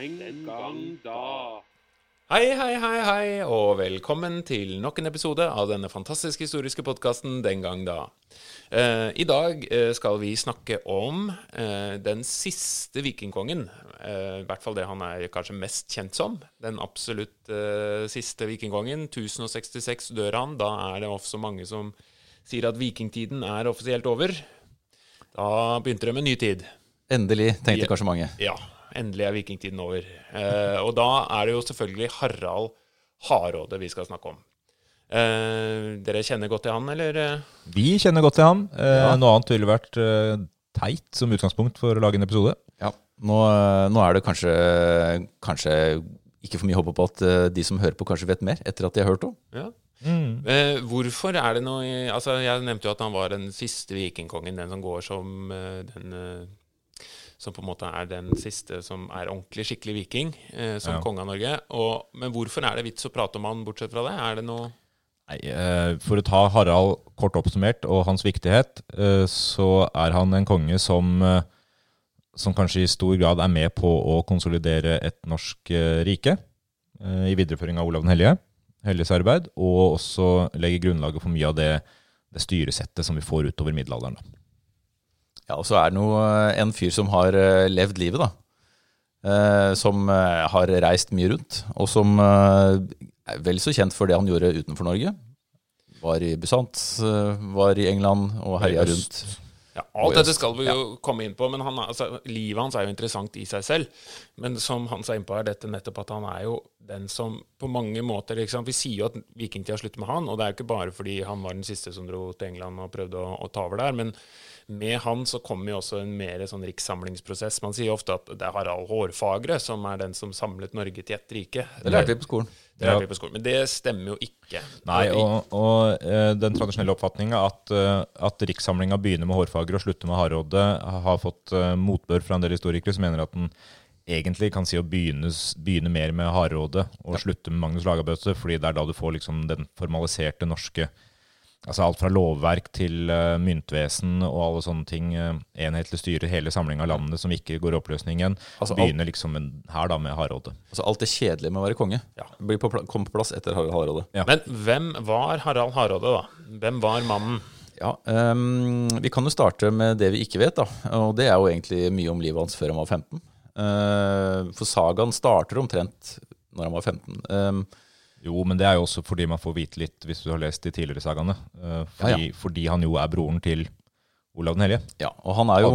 Den gang da. Hei, hei, hei, hei, og velkommen til nok en episode av denne fantastiske historiske podkasten Den gang da. Eh, I dag eh, skal vi snakke om eh, den siste vikingkongen. Eh, I hvert fall det han er kanskje mest kjent som. Den absolutt eh, siste vikingkongen. 1066 dør han. Da er det også mange som sier at vikingtiden er offisielt over. Da begynte det med ny tid. Endelig, tenkte Ja. kanskje mange. Ja, endelig er vikingtiden over. Eh, og da er det jo selvfølgelig Harald Hardråde vi skal snakke om. Eh, dere kjenner godt til han, eller? Vi kjenner godt til han. Eh, Ja. Noe annet ville vært eh, teit som utgangspunkt for å lage en episode. Ja. Nå, eh, nå er det kanskje, kanskje ikke for mye håp på at de som hører på, kanskje vet mer etter at de har hørt om. Ja. Eh, hvorfor er det noe i- Altså, Jeg nevnte jo at han var den siste vikingkongen, den som går som den eh, Som på en måte er den siste som er ordentlig skikkelig viking, eh, som Ja. konge av Norge. Og, men hvorfor er det vits å prate om han bortsett fra det? Er det noe Nei, eh, For å ta Harald kort oppsummert og hans viktighet, eh, så er han en konge som, eh, som kanskje i stor grad er med på å konsolidere et norsk rike i videreføring av Olav den hellige, helliges arbeid, og også legge grunnlaget for mye av det, det styresettet som vi får utover middelalderen. Da. Ja, Og så er det noe, eh, en fyr som har eh, levd livet, da. Eh, som eh, har reist mye rundt, og som eh, er vel så kjent for det han gjorde utenfor Norge. Var i Busant, var i England og herja rundt. Ja, Alt dette skal vi jo komme inn på, men han, altså, livet hans er jo interessant i seg selv. Men som Hans er innpå, er dette nettopp at han er jo den som på mange måter liksom, Vi sier jo at vikingtida slutter med han, og det er jo ikke bare fordi han var den siste som dro til England og prøvde å, å ta over der. men med han så kommer jo også en mer sånn rikssamlingsprosess. Man sier ofte at det er Harald Hårfagre som er den som samlet Norge til ett rike. Det lærte vi på skolen. Det lærte vi på skolen, Men det stemmer jo ikke. Nei, og, og eh, den tradisjonelle oppfatninga at, uh, at rikssamlinga begynner med Hårfagre og slutter med Hardråde, har fått eh, motbør fra en del historikere som mener at den egentlig kan si å begynne, begynne mer med Hardråde og slutte med Magnus Lagabøte, fordi det er da du får liksom den formaliserte norske Altså alt fra lovverk til eh, myntvesen og alle sånne ting. Uh, enhetlig styre, hele samlinga av landene som ikke går i oppløsning igjen. Altså, begynner liksom en, her da med Hardråde. Altså Alt det kjedelige med å være konge Ja. blir på, kom på plass etter Harald Hardråde. Ja. Men hvem var Harald Hardråde, da? Hvem var mannen? Ja, um, Vi kan jo starte med det vi ikke vet, da. Og det er jo egentlig mye om livet hans før han var 15. Uh, for sagaen starter omtrent når han var 15. Ehm, Jo, men det er jo også fordi man får vite litt, hvis du har lest de tidligere sagaene. eh, Fordi, Ja, fordi han jo er broren til Olav den hellige. ja, og han er jo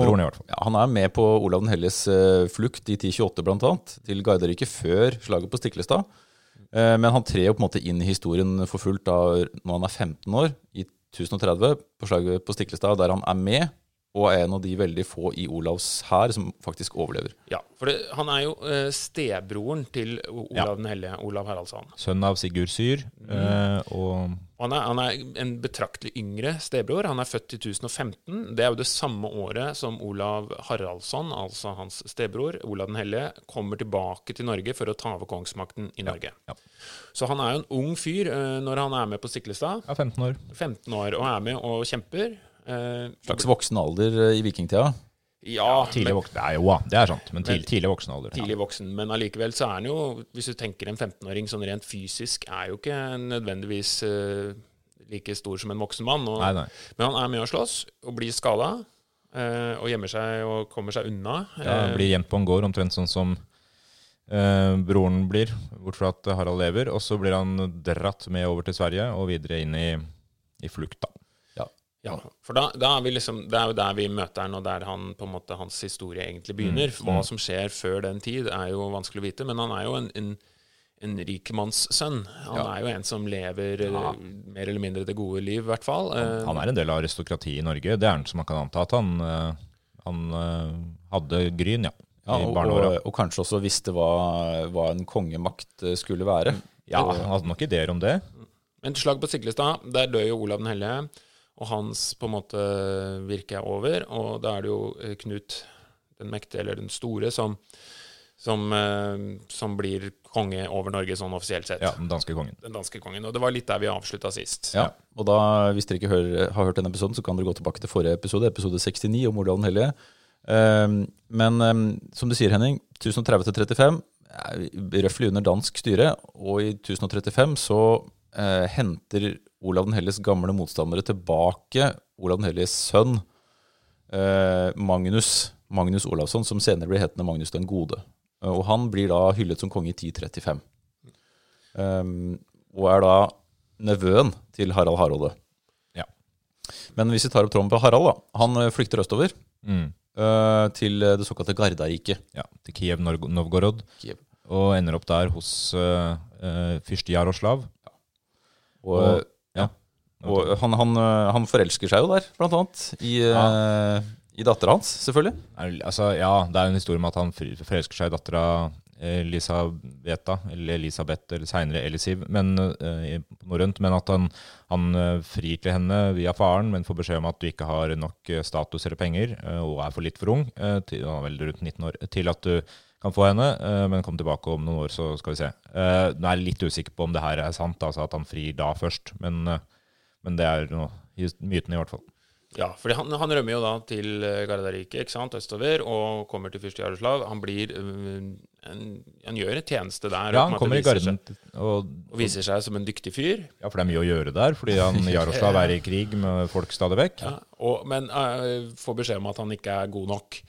ja, han er med på Olav den helliges eh, flukt i 1028 blant annet, til Garderike før slaget på Stiklestad. Eh, men han trer jo på en måte inn i historien for fullt da når han er 15 år, i 1030, på slaget på Stiklestad, der han er med, og er en av de veldig få i Olavs hær som faktisk overlever. Ja, for det, han er jo uh, stebroren til Olav Ja. den hellige, Olav Haraldsson. Sønn av Sigurd Syr. eh, og Han er, han er en betraktelig yngre stebror. Han er født i 1015. Det er jo det samme året som Olav Haraldsson, altså hans stebror, Olav den hellige, kommer tilbake til Norge for å ta over kongsmakten i Norge. ja. Så han er jo en ung fyr uh, når han er med på Stiklestad. Ja, 15 år. 15 år og er med og kjemper. Eh, Slags voksen alder eh, i vikingtida. ja, Tidlig men- voksen. Det er jo, det er sant. Men tidlig, Men- tidlig voksen alder. tidlig voksen, men allikevel så er han jo, hvis du tenker en 15-åring sånn rent fysisk, er jo ikke nødvendigvis uh, like stor som en voksen mann. Og, Nei, nei. Men han er med å slåss og blir skada, og gjemmer seg og kommer seg unna. Ja, blir gjemt på en gård, omtrent sånn som uh, broren blir, bort fra at Harald lever. Og så blir han dratt med over til Sverige og videre inn i, i flukt, da. Ja, for da, da er vi liksom, Det er jo der vi møter han, og der han, på en måte, hans historie egentlig begynner. Hva som skjer før den tid, er jo vanskelig å vite, men han er jo en, en en rikmannssønn. Han Ja. er jo en som lever ja. mer eller mindre det gode liv, i hvert fall. Han, Han er en del av aristokratiet i Norge. Det er han som man kan anta at han, eh, han eh, hadde gryn, ja. Ja, I og, og, og kanskje også visste hva, hva en kongemakt eh, skulle være. Ja, han hadde nok ideer om det. Men til slag på Siklestad, der dør jo Olav den hellige, og hans på en måte virke er over. Og da er det jo eh, Knut den mektige, eller den store, som, som, eh, som blir konge over Norge sånn offisielt sett. Ja, Den danske kongen. Den danske kongen. Og det var litt der vi avslutta sist. Ja, og da, Hvis dere ikke hører, har hørt denne episoden, så kan dere gå tilbake til forrige episode, episode 69 om den hellige. Um, men um, som du sier, Henning, 1030-35, er røftlig under dansk styre, og i 1035 så eh, henter Olav den Helles gamle motstandere tilbake Olav den Helles sønn eh, Magnus, Magnus Olavsson, som senere blir hetende Magnus den gode. Eh, Og han blir da hyllet som konge i 1035. Um, og er da nevøen til Harald Hardråde. Ja. Men hvis vi tar opp tråden på Harald, da. Han eh, flykter østover Mm. eh, til det såkalte Gardarriket. Ja, til Kiev Novgorod. Kiev. Og ender opp der hos uh, fyrste Jaroslav. Og, Og- ja. og han, han, eh, han forelsker seg jo der, blant annet. I, eh, i dattera hans, selvfølgelig. Altså, ja, det er en historie om at han forelsker seg i dattera Elisabeta, eller Elisabeth, eller seinere Elisiv, men, uh, norrønt, men at han, han eh, frir til henne via faren, men får beskjed om at du ikke har nok eh, status eller penger, eh, og er for litt for ung, eh, til, han er vel rundt 19 år, til at du kan få henne, eh, men kom tilbake om noen år, så skal vi se. Eh, Nå er jeg litt usikker på om det her er sant, altså at han frir da først, men, eh, men det er noe, myten i hvert fall. Ja, fordi han, han rømmer jo da til Gardarike, ikke sant, østover, og kommer til fyrste Jaroslav. Han blir en, Han gjør en tjeneste der. Ja, han kommer i garden, seg- og, Og viser seg som en dyktig fyr. ja, for det er mye å gjøre der, fordi han, Jaroslav er i krig med folk stadig vekk. Ja, og, men uh, får beskjed om at han ikke er god nok.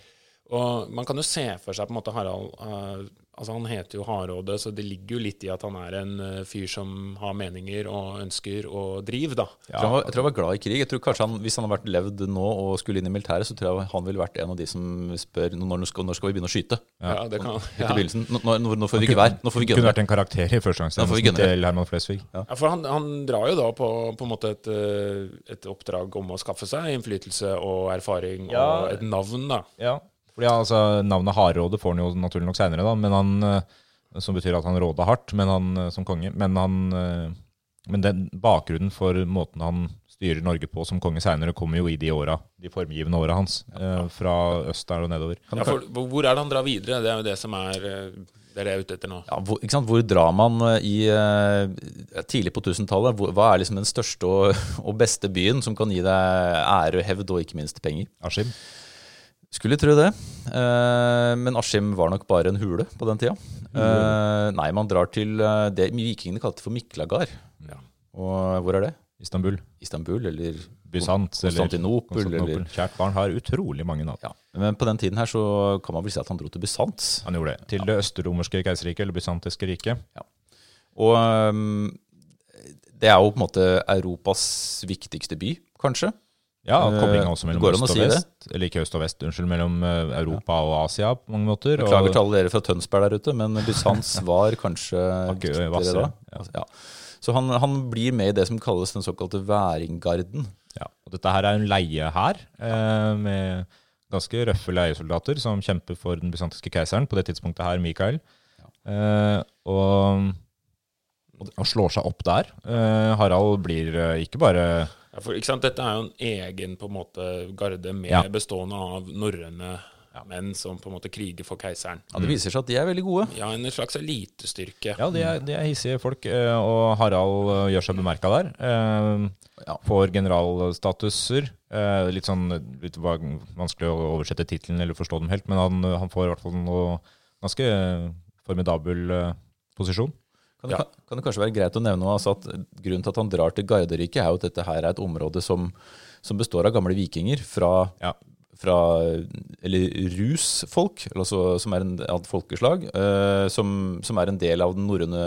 Og man kan jo se for seg på en måte Harald øh, Altså Han heter jo Hardråde, så det ligger jo litt i at han er en øh, fyr som har meninger og ønsker og driv, da. Jeg, tror han var, jeg tror han var glad i krig. Jeg tror kanskje han, Hvis han hadde vært levd nå og skulle inn i militæret, så tror jeg han ville vært en av de som spør når skal, når skal vi begynne å skyte. Ja, det kan, ja. begynnelsen. Nå, nå, nå får vi gevær. Nå får vi Kunne vært en karakter i første får førstegangstjenesten til Herman Flesvig. Ja, for han, han drar jo da på, på en måte et, øh, et oppdrag om å skaffe seg innflytelse og erfaring Ja. og et navn, da. Ja. Fordi altså, Navnet Hardråde får han jo naturlig nok seinere, da, men han, eh, som betyr at han råda hardt men han, eh, som konge. Men, han, eh, men den bakgrunnen for måten han styrer Norge på som konge seinere, kommer jo i de åra, de formgivende åra hans. Ja. Fra øst der og nedover. Ja, for, hvor er det han drar videre? Det er jo det som er Det er det jeg er ute etter nå. Ja, hvor, ikke sant? hvor drar man i eh, tidlig på 1000-tallet? Hva er liksom den største og, og beste byen som kan gi deg ære, hevd og ikke minst penger? Askim. Skulle tro det. Eh, men Askim var nok bare en hule på den tida. Mm. nei, man drar til eh, det vikingene kalte for Miklagard. Ja. Og hvor er det? Istanbul. Istanbul, eller Bysant. eller Konstantinopel, Konstantinopel. eller Kjært barn har utrolig mange navn. ja. Men på den tiden her så kan man vel si at han dro til Bysant. Han gjorde det. Til det østerromerske keiserriket, eller bysantiske riket. Og ehm, det er jo på en måte Europas viktigste by, kanskje. Ja, Eh, koblinga også mellom an å øst og si det? vest. Eller ikke øst og vest, unnskyld. Mellom eh, Europa og Asia på mange måter. Beklager til alle dere fra Tønsberg der ute, men Bysants var kanskje viktigere da. Ja. Så han, han blir med i det som kalles den såkalte væringgarden. Ja, og dette her er en leie her, eh, med ganske røffe leiesoldater som kjemper for den bysantiske keiseren, på det tidspunktet her, Mikael. Eh, og, og slår seg opp der. Eh, Harald blir eh, ikke bare Ja, for, ikke sant? Dette er jo en egen på en måte garde med Ja. bestående av norrøne menn som på en måte kriger for keiseren. Ja, Det viser seg at de er veldig gode. Ja, en slags elitestyrke. Ja, de er, de er hissige folk, eh, og Harald eh, gjør seg bemerka der. Eh, Ja. Får generalstatuser. Eh, litt sånn litt vanskelig å oversette tittelen eller forstå dem helt, men han, han får i hvert fall noe ganske formidabel posisjon. Kan det, kan det kanskje være greit å nevne altså at grunnen til at han drar til Garderike, er jo at dette her er et område som, som består av gamle vikinger fra, Ja. fra eller rusfolk, altså, som er en, et folkeslag, uh, som, som er en del av den norrøne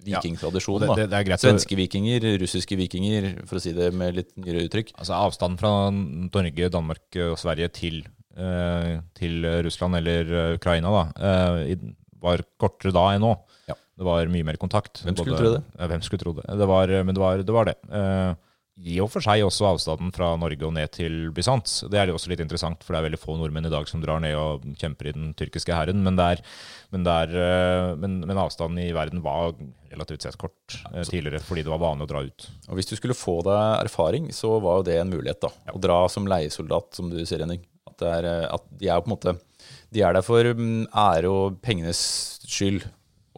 vikingtradisjonen. Ja. det- det- det Svenske vikinger, russiske vikinger, for å si det med litt nyere uttrykk. Altså avstanden fra Norge, Danmark og Sverige til, uh, til Russland eller eh, Ukraina da, uh, var kortere da enn nå. Ja. Det var mye mer kontakt. Hvem skulle tro det? Ja, hvem skulle tro det? det var, men det var det. Var det. Uh, I og for seg også avstanden fra Norge og ned til Bysants. Det er jo også litt interessant, for det er veldig få nordmenn i dag som drar ned og kjemper i den tyrkiske hæren. Men, men, eh, men, men avstanden i verden var relativt sett kort uh, tidligere, fordi det var vanlig å dra ut. Og hvis du skulle få deg erfaring, så var jo det en mulighet. da, Å dra som leiesoldat, som du sier, Henning. At, det er, at de er på en måte De er der for mm, ære og pengenes skyld.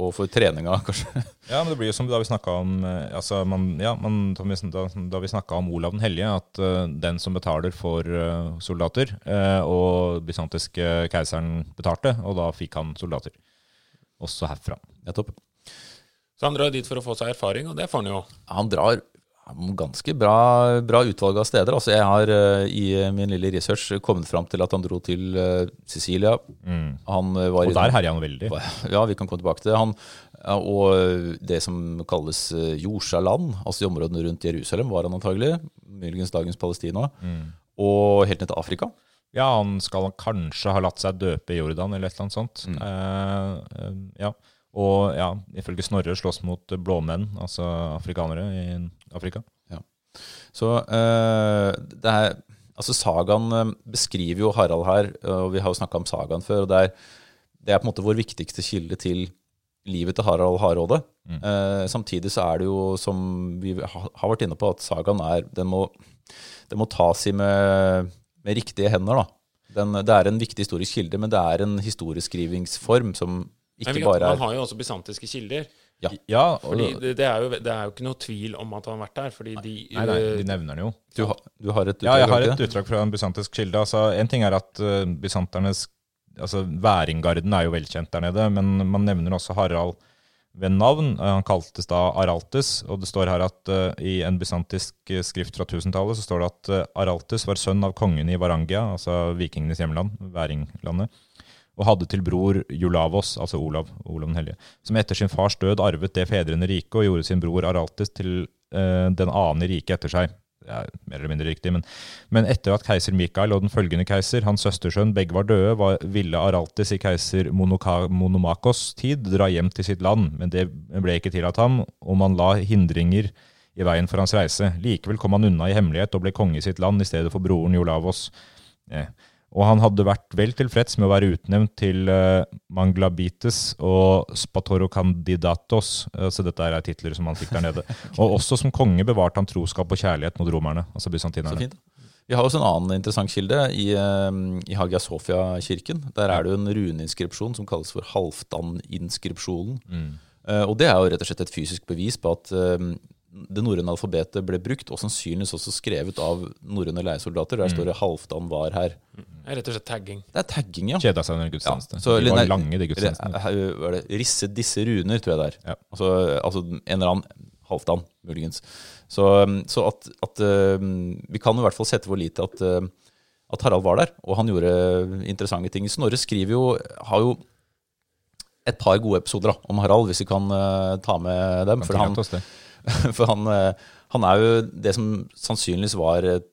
Og for treninga, kanskje. Ja, men det blir jo som da vi snakka om eh, altså man, ja, man, da vi- da, vi om Olav den hellige, at uh, den som betaler for uh, soldater, uh, og bysantiske keiseren betalte, og da fikk han soldater. også herfra. Nettopp. Så han drar dit for å få seg erfaring, og det får han jo. Han drar ganske bra, bra utvalg av steder. Altså jeg har uh, i min lille research kommet fram til at han dro til uh, Sicilia. Han eh, var Og der herja han veldig. Ja, vi kan komme tilbake til det. Han, og det som kalles eh, Jorsaland, altså i områdene rundt Jerusalem, var han antagelig. Muligens dagens Palestina. Og helt ned til Afrika. Ja, han skal kanskje ha latt seg døpe i Jordan, eller et eller annet sånt. Eh, eh, ja. Og ja, ifølge Snorre slåss mot blåmenn, altså afrikanere i Afrika. Ja. Så eh, det er Altså Sagaen eh, beskriver jo Harald her, og vi har jo snakka om sagaen før. og det er, det er på en måte vår viktigste kilde til livet til Harald Hardråde. Eh, samtidig så er det jo, som vi har vært inne på, at sagaen er Den må, den må tas i med, med riktige hender. da. Den, det er en viktig historisk kilde, men det er en historieskrivingsform som ikke Nei, bare man har jo også bysantiske kilder. Ja, og, Fordi det, det, er jo, det er jo ikke noe tvil om at han har vært der. fordi de, nei, nei, de eh, nevner det jo. du, har- du har et Ja, jeg har et utdrag fra en bysantisk kilde. Altså, en ting er at uh, bysanternes altså Væringgarden er jo velkjent der nede, men man nevner også Harald ved navn. Eh, Han kaltes da Araltes, og det står her at uh, i en bysantisk skrift fra 1000-tallet så står det at uh, Araltes var sønn av kongen i Varangia, altså vikingenes hjemland, væringlandet, og hadde til bror Julavos, altså Olav, Olav den hellige, som etter sin fars død arvet det fedrene rike og gjorde sin bror Araltes til eh, den annen i riket etter seg. Det er mer eller mindre riktig, men, men etter at keiser Mikael og den følgende keiser, hans søstersønn, begge var døde, var, ville Araltes i keiser Monoka, Monomakos tid dra hjem til sitt land, men det ble ikke tillatt ham, og man la hindringer i veien for hans reise. Likevel kom han unna i hemmelighet og ble konge i sitt land i stedet for broren Jolavos. Eh. Og han hadde vært vel tilfreds med å være utnevnt til uh, Manglabites og Spatorocandidatos, uh, så dette er titler som han fikk der nede. Og også som konge bevarte han troskap og kjærlighet mot romerne, altså Så bysantinerne. fint. Vi har også en annen interessant kilde i, eh, i Hagia Sofia-kirken. Der er det jo en runeinskripsjon som kalles for Halvdan-inskripsjonen. Eh, og det er jo rett og slett et fysisk bevis på at eh, det norrøne alfabetet ble brukt, og sannsynligvis også skrevet av norrøne leiesoldater. Der står det 'Halvdan var her'. det er rett og slett tagging. Det er tagging, ja. Kjeda seg under gudstjeneste. så de var lange, de det- gudstjenestene. Risse disse runer, tror jeg det er. Ja. Altså, altså en eller annen Halvdan, muligens. Så, um, så at, at um, Vi kan i hvert fall sette vår lit til at, um, at Harald var der, og han gjorde interessante ting. Snorre skriver jo, har jo et par gode episoder da, om Harald, hvis vi kan uh, ta med dem. Kan For han, oss det. for han, eh, han er jo det som sannsynligvis var et,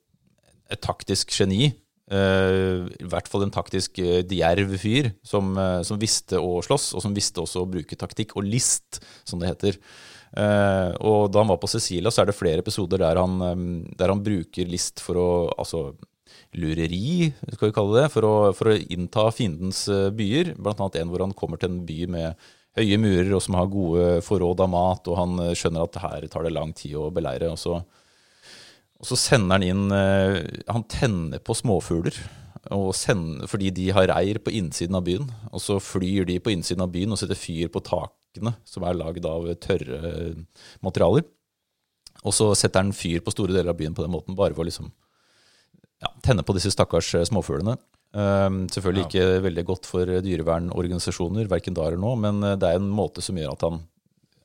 et taktisk geni. Uh, I hvert fall en taktisk uh, djerv fyr som, uh, som visste å slåss, og som visste også å bruke taktikk og list, som det heter. Og da han var på Cecilia, så er det flere episoder der han, um, der han bruker list for å Altså lureri, skal vi kalle det, for å, for å innta fiendens byer. Blant annet en hvor han kommer til en by med høye murer og som har gode forråd av mat, og han eh, skjønner at her tar det lang tid å beleire. Og så, og så sender han inn eh, Han tenner på småfugler. Sender, fordi de har reir på innsiden av byen. Og så flyr de på innsiden av byen og setter fyr på takene, som er lagd av tørre materialer. Og så setter han fyr på store deler av byen på den måten, bare for liksom ja, tenne på disse stakkars eh, småfuglene. Um, selvfølgelig ikke veldig godt for eh, dyrevernorganisasjoner, verken da eller nå, men eh, det er en måte som gjør at han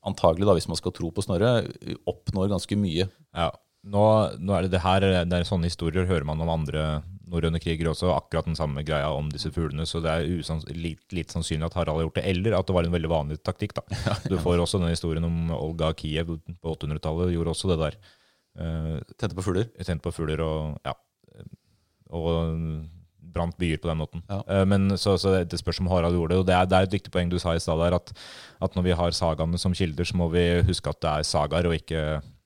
antagelig, da, hvis man skal tro på Snorre, oppnår ganske mye. Ja. Nå, nå er det det her, det er sånne historier hører man om andre norrøne kriger også, akkurat den samme greia om disse fuglene, så det er litt, sannsynlig at Harald har gjort det, eller at det var en veldig vanlig taktikk. da. Du får også den historien om Olga Kiev på 800-tallet, gjorde også det der. Uh, Tente på fugler. Tent på fugler og ja, og brant byer på den måten. Ja. Eh, men så, så det, det spørs om Harald gjorde det. Og det er, det er et dyktig poeng du sa i stad at, at når vi har sagaene som kilder, så må vi huske at det er sagaer og ikke,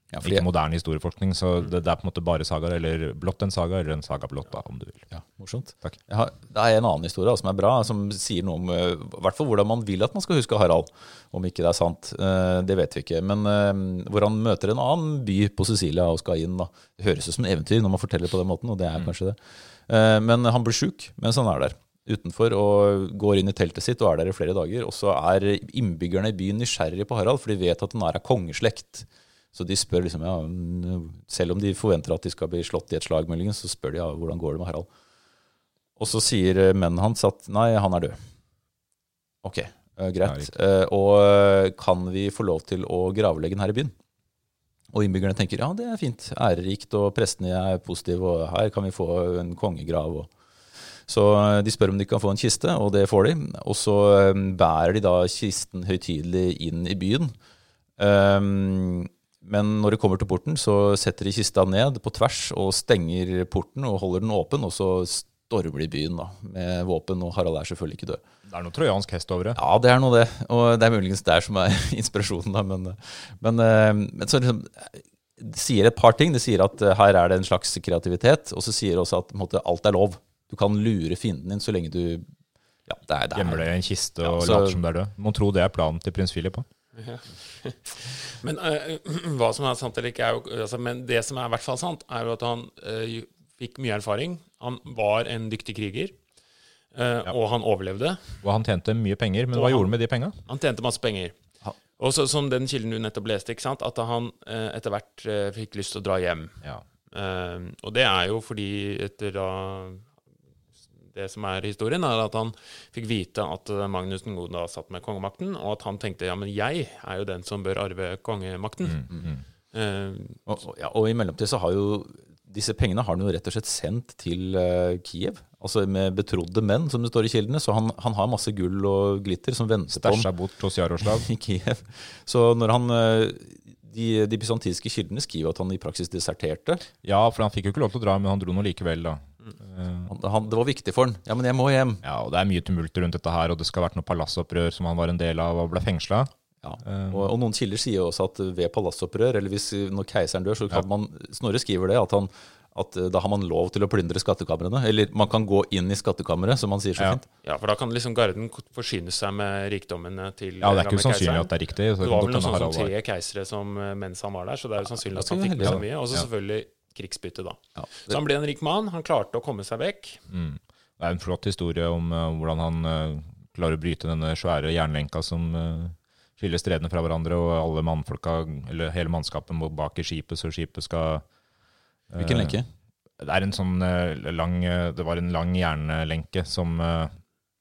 Ja, fordi- ikke moderne historieforskning. Så det, det er på en måte bare sagaer, eller blått en saga, eller en saga blått, da, om du vil. Ja, morsomt. Takk. Har, det er en annen historie som er bra, som sier noe om eh, i hvert fall hvordan man vil at man skal huske Harald. Om ikke det er sant, eh, det vet vi ikke. Men eh, hvor han møter en annen by på Sicilia og skal inn. da. Det høres ut som eventyr når man forteller på den måten, og det er kanskje det. Men han blir sjuk mens han er der utenfor og går inn i teltet sitt og er der i flere dager. Og så er innbyggerne i byen nysgjerrige på Harald, for de vet at han er av kongeslekt. Så de spør liksom, ja, selv om de forventer at de skal bli slått i et slag, muligens, så spør de ja, hvordan går det med Harald. Og så sier eh, mennene hans at nei, han er død. Ok. uh, greit. Eh, og kan vi få lov til å gravlegge den her i byen? Og innbyggerne tenker ja, det er fint, ærerikt, og prestene er positive, og her kan vi få en kongegrav. Og. Så de spør om de kan få en kiste, og det får de. Og så bærer de da kisten høytidelig inn i byen. Um, men når de kommer til porten, så setter de kista ned på tvers og stenger porten og holder den åpen, og så stormer de byen da, med våpen, og Harald er selvfølgelig ikke død. Det er noe trojansk hest over det. Ja, det er noe det, og det er muligens der som er inspirasjonen, da, men, men, eh, men så liksom, det sier et par ting. Det sier at eh, her er det en slags kreativitet, og så sier det også at på en måte, alt er lov. Du kan lure fienden din så lenge du ja, det er, det er, Gjemmer det i en kiste Ja, og så- later som det er død. Mon tro det er planen til prins Philip. da. Men uh, hva som er sant eller ikke, er jo altså, Men det som er i hvert fall sant, er jo at han uh, fikk mye erfaring. Han var en dyktig kriger, eh, og han overlevde. Og han tjente mye penger, men Og hva han- gjorde han med de penga? Han tjente masse penger. Ha. Og så, som den kilden du nettopp leste, ikke sant? at han etter hvert fikk lyst til å dra hjem. Ja. Og det er jo fordi etter da Det som er historien, er at han fikk vite at eh, Magnus den gode da satt med kongemakten, og at han tenkte ja, men jeg er jo den som bør arve kongemakten. Mm, Eh, Og, og- ja, og i mellomtid så har jo disse pengene har han jo rett og slett sendt til uh, Kiev. Altså med betrodde menn, som det står i kildene. Så han, han har masse gull og glitter som venter på ham bort hos Jaroslav. i Kiev. Så når han uh, De, de bysantinske kildene skriver at han i praksis deserterte. Ja, for han fikk jo ikke lov til å dra, men han dro nå likevel, da. Eh, Han, han, det var viktig for han. Ja, men jeg må hjem. Ja, og Det er mye tumult rundt dette her, og det skal ha vært noe palassopprør som han var en del av og ble fengsla. Ja. Eh. Og, og noen kilder sier også at ved palassopprør, eller hvis når keiseren dør, så kan man Snorre skriver det, at, han, at eh, da har man lov til å plyndre skattekamrene. Eller man kan gå inn i skattkammeret, som han sier så Ja. fint. ja, for da kan liksom garden forsyne seg med rikdommene til Ja, det er ikke usannsynlig at det er riktig. Så Det var vel noe sånn som tre keisere som, eh, mens han var der, så det er jo sannsynlig at han fikk med ja. seg mye. Og så Ja. selvfølgelig krigsbytte, da. Ja. Så han ble en rik mann. Han klarte å komme seg vekk. Mm. Det er en flott historie om uh, hvordan han uh, klarer å bryte denne svære jernlenka som uh, skiller stredene fra hverandre, og alle mannfolka, eller hele mannskapet må bak i skipet, så skipet skal Hvilken lenke? Det er en sånn lang Det var en lang jernlenke som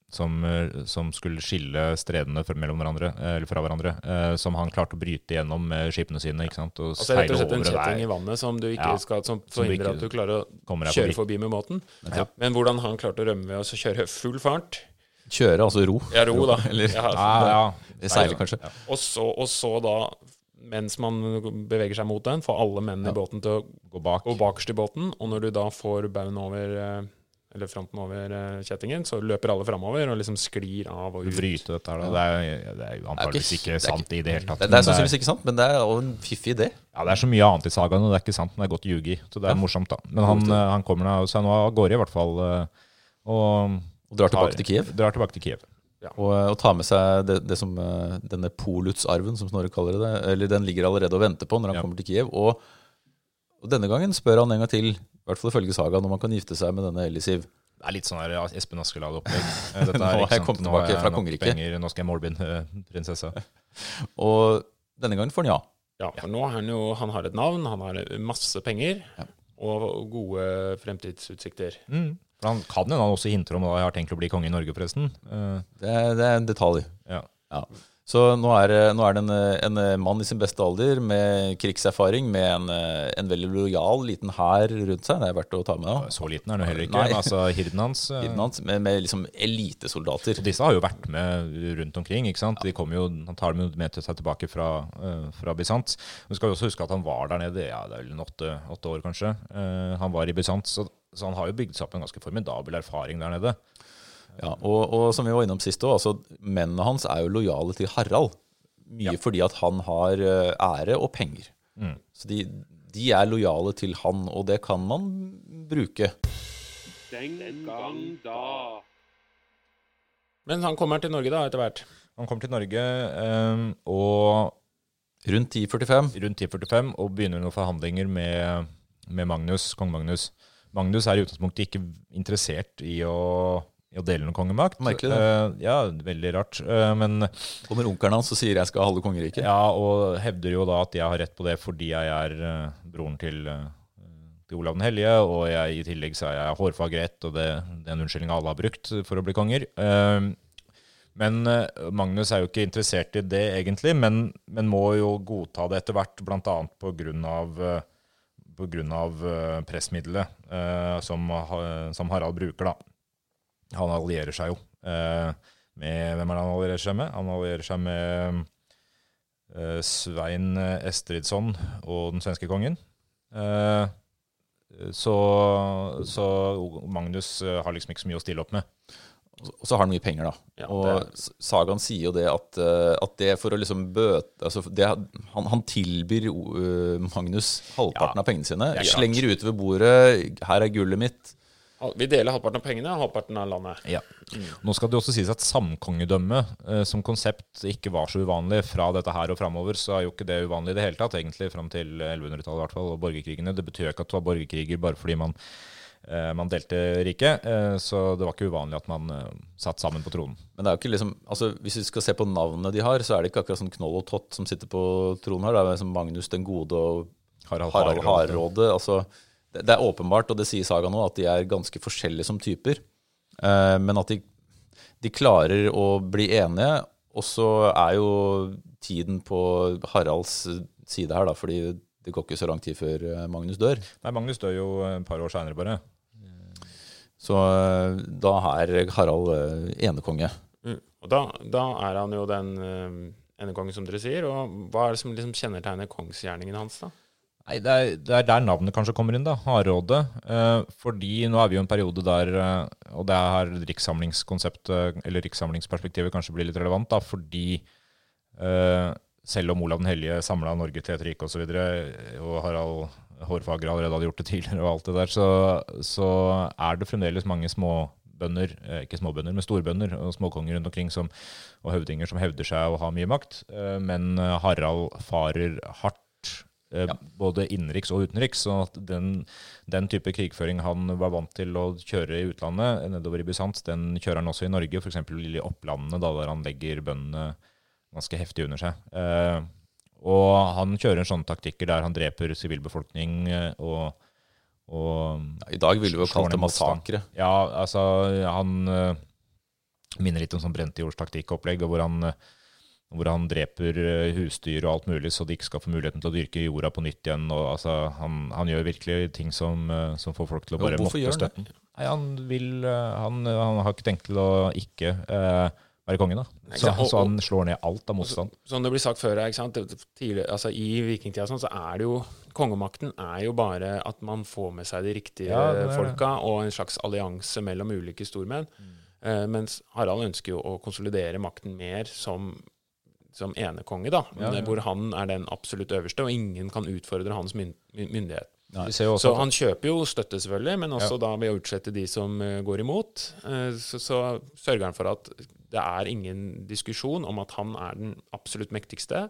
som, eh, som skulle skille stredene fra, mellom hverandre, eh, eller fra hverandre. eh, som han klarte å bryte gjennom med skipene sine. ikke sant? Og Altså rett og slett en kjetting i vannet som du ikke Ja. skal, som Som du forhindrer ikke at du klarer å kjøre forbi. forbi med båten. Ja. Men hvordan han klarte å rømme ved å kjøre full fart Kjøre, altså ro. Ja, ro, da. Eller Ja, Ja, ja. seile, kanskje. og, så, og så da, mens man beveger seg mot den, får alle mennene i båten til å Gå bak. gå bakerst i båten. Og når du da får baugen over eh, eller fronten over eh, kjettingen, så løper alle framover og liksom sklir av og ut. bryte dette her. Da. Det, er, det er jo antakeligvis ikke- sant i det hele tatt. Det, er sannsynligvis ikke sant, men det er jo en fiffig idé. ja, det er så mye annet i sagaen, og det er ikke sant. Men det er godt å ljuge i. Så det er Ja. morsomt, da. Men han, eh, han kommer seg nå av gårde, i hvert fall. eh, Og Og drar tilbake tar- til Kiev. Drar tilbake til Kiev. Og, og tar med seg det, det som, denne polutsarven, som Snorre kaller det. Eller den ligger allerede og venter på når han Ja. kommer til Kiev. Og, og denne gangen spør han en gang til, i hvert fall ifølge Saga, når man kan gifte seg med denne Elisiv. Det er litt sånn her ja, Espen Askeladd-opplegg. Eh, Nå har jeg kommet tilbake fra kongeriket. Nå skal jeg målbinde prinsessa. Og denne gangen får han ja. Ja, for nå har han jo Han har et navn, han har masse penger Ja. og gode fremtidsutsikter. Mm. For han kan jo han også hinter om at jeg har tenkt å bli konge i Norge, forresten. Eh, Det er, det er en detalj. ja. Ja. Så nå er, det- nå er det en, en mann i sin beste alder med krigserfaring, med en, en veldig lojal liten hær rundt seg. Det er verdt å ta med. da. Så liten er han heller ikke. Nei. Altså, hirden hans eh, Hirden hans, med, med liksom elitesoldater. Og disse har jo vært med rundt omkring. ikke sant? De kommer jo, Han tar dem med til seg tilbake fra, uh, fra Bysants. Vi skal jo også huske at han var der nede ja, det er vel åtte, åtte år, kanskje. Eh, han var i Bysants, så, så han har jo bygd seg opp en ganske formidabel erfaring der nede. Ja, og, og som vi var innom sist òg, altså, mennene hans er jo lojale til Harald. Mye Ja. fordi at han har eh, ære og penger. Mm. Så de, de er lojale til han, og det kan man bruke. Den gang da. Men han kommer til Norge da, etter hvert. Han kommer til Norge eh, og Rundt 1045. rundt 1045 og begynner noen forhandlinger med, med Magnus, kong Magnus. Magnus er i utgangspunktet ikke interessert i å, i å dele noen kongemakt. Merkelig det. Uh, ja, veldig rart. Uh, men Kommer onkelen hans og sier 'jeg skal ha halve kongeriket'. Ja, og hevder jo da at jeg har rett på det fordi jeg er eh, broren til, eh, til Olav den hellige, og jeg, i tillegg så er jeg hårfagrett, og det, det er en unnskyldning alle har brukt for å bli konger. Men Magnus er jo ikke interessert i det, egentlig, men, men må jo godta det etter hvert, bl.a. pga. Eh, pressmiddelet eh, som, som Harald bruker. da. Han allierer seg jo eh, med Hvem er det han allierer seg med? Han allierer seg med eh, Svein Estridsson og den svenske kongen. Eh, så, så Magnus har liksom ikke så mye å stille opp med. Og så har han mye penger, da. Ja, og det- Sagaen sier jo det at, at det for å liksom bøte altså det, han, han tilbyr Magnus halvparten Ja, av pengene sine. er. Slenger utover bordet 'Her er gullet mitt'. Vi deler halvparten av pengene og halvparten av landet. Ja. Nå skal det også sies at samkongedømme eh, som konsept ikke var så uvanlig fra dette her og framover. Så er jo ikke det uvanlig i det hele tatt, egentlig, fram til 1100-tallet i hvert fall, og borgerkrigene. Det betyr jo ikke at det var borgerkriger bare fordi man, eh, man delte riket. Eh, så det var ikke uvanlig at man eh, satt sammen på tronen. Men det er jo ikke liksom, altså hvis vi skal se på navnene de har, så er det ikke akkurat sånn Knoll og Tott som sitter på tronen her. Det er liksom Magnus den gode og Harald, Harald. Hardråde. Altså, det, er åpenbart, og det sier Saga nå, at de er ganske forskjellige som typer. Eh, men at de, de klarer å bli enige. Og så er jo tiden på Haralds side her, da, fordi det går ikke så lang tid før eh, Magnus dør. Nei, Magnus dør jo et par år seinere, bare. Så eh, da er Harald enekonge. Mm. Og da, da er han jo den enekongen, som dere sier. Og hva er det som liksom kjennetegner kongsgjerningen hans, da? Nei, det er, det er der navnet kanskje kommer inn, da. Hardråde. Eh, fordi nå er vi jo i en periode der eh, Og det er her rikssamlingskonseptet, eller rikssamlingsperspektivet, kanskje blir litt relevant, da. Fordi eh, selv om Olav den hellige samla Norge til et rike osv., og, så videre, og Harald Hårfagre allerede hadde gjort det tidligere, og alt det der, så, så er det fremdeles mange småbønder, eh, ikke småbønder, men storbønder og småkonger rundt omkring som, og høvdinger som hevder seg å ha mye makt. Eh, men eh, Harald farer hardt eh, både innenriks og utenriks. Så at den, den type krigføring han var vant til å kjøre i utlandet, nedover i Bysant, den kjører han også i Norge, f.eks. i Opplandene, da, der han legger bøndene ganske heftig under seg. Eh, og han kjører en sånne taktikker der han dreper sivilbefolkning eh, og, og Ja, I dag ville vi jo kalt det massakre. ja, altså, han eh, minner litt om sånn brentejordstaktikkopplegg, taktikkopplegg, hvor han, eh, hvor han dreper eh, husdyr og alt mulig, så de ikke skal få muligheten til å dyrke jorda på nytt igjen. Og, altså, han, han gjør virkelig ting som, eh, som får folk til å bare hvorfor måtte gjør han støtte. Nei, han vil eh, han, han har ikke tenkt til å ikke eh, være konge, da. Så, sant? Og- så han slår ned alt av motstand. Som det blir sagt før, tidligere, altså I vikingtida sånn, så er det jo Kongemakten er jo bare at man får med seg de riktige Ja, det det. folka, og en slags allianse mellom ulike stormenn. Mm. Eh, mens Harald ønsker jo å konsolidere makten mer som, som enekonge, da. Ja, ja. Hvor han er den absolutt øverste, og ingen kan utfordre hans myndighet. Så han kjøper jo støtte, selvfølgelig, men også da ved å utslette de som eh, går imot. Eh, så, så sørger han for at det er ingen diskusjon om at han er den absolutt mektigste,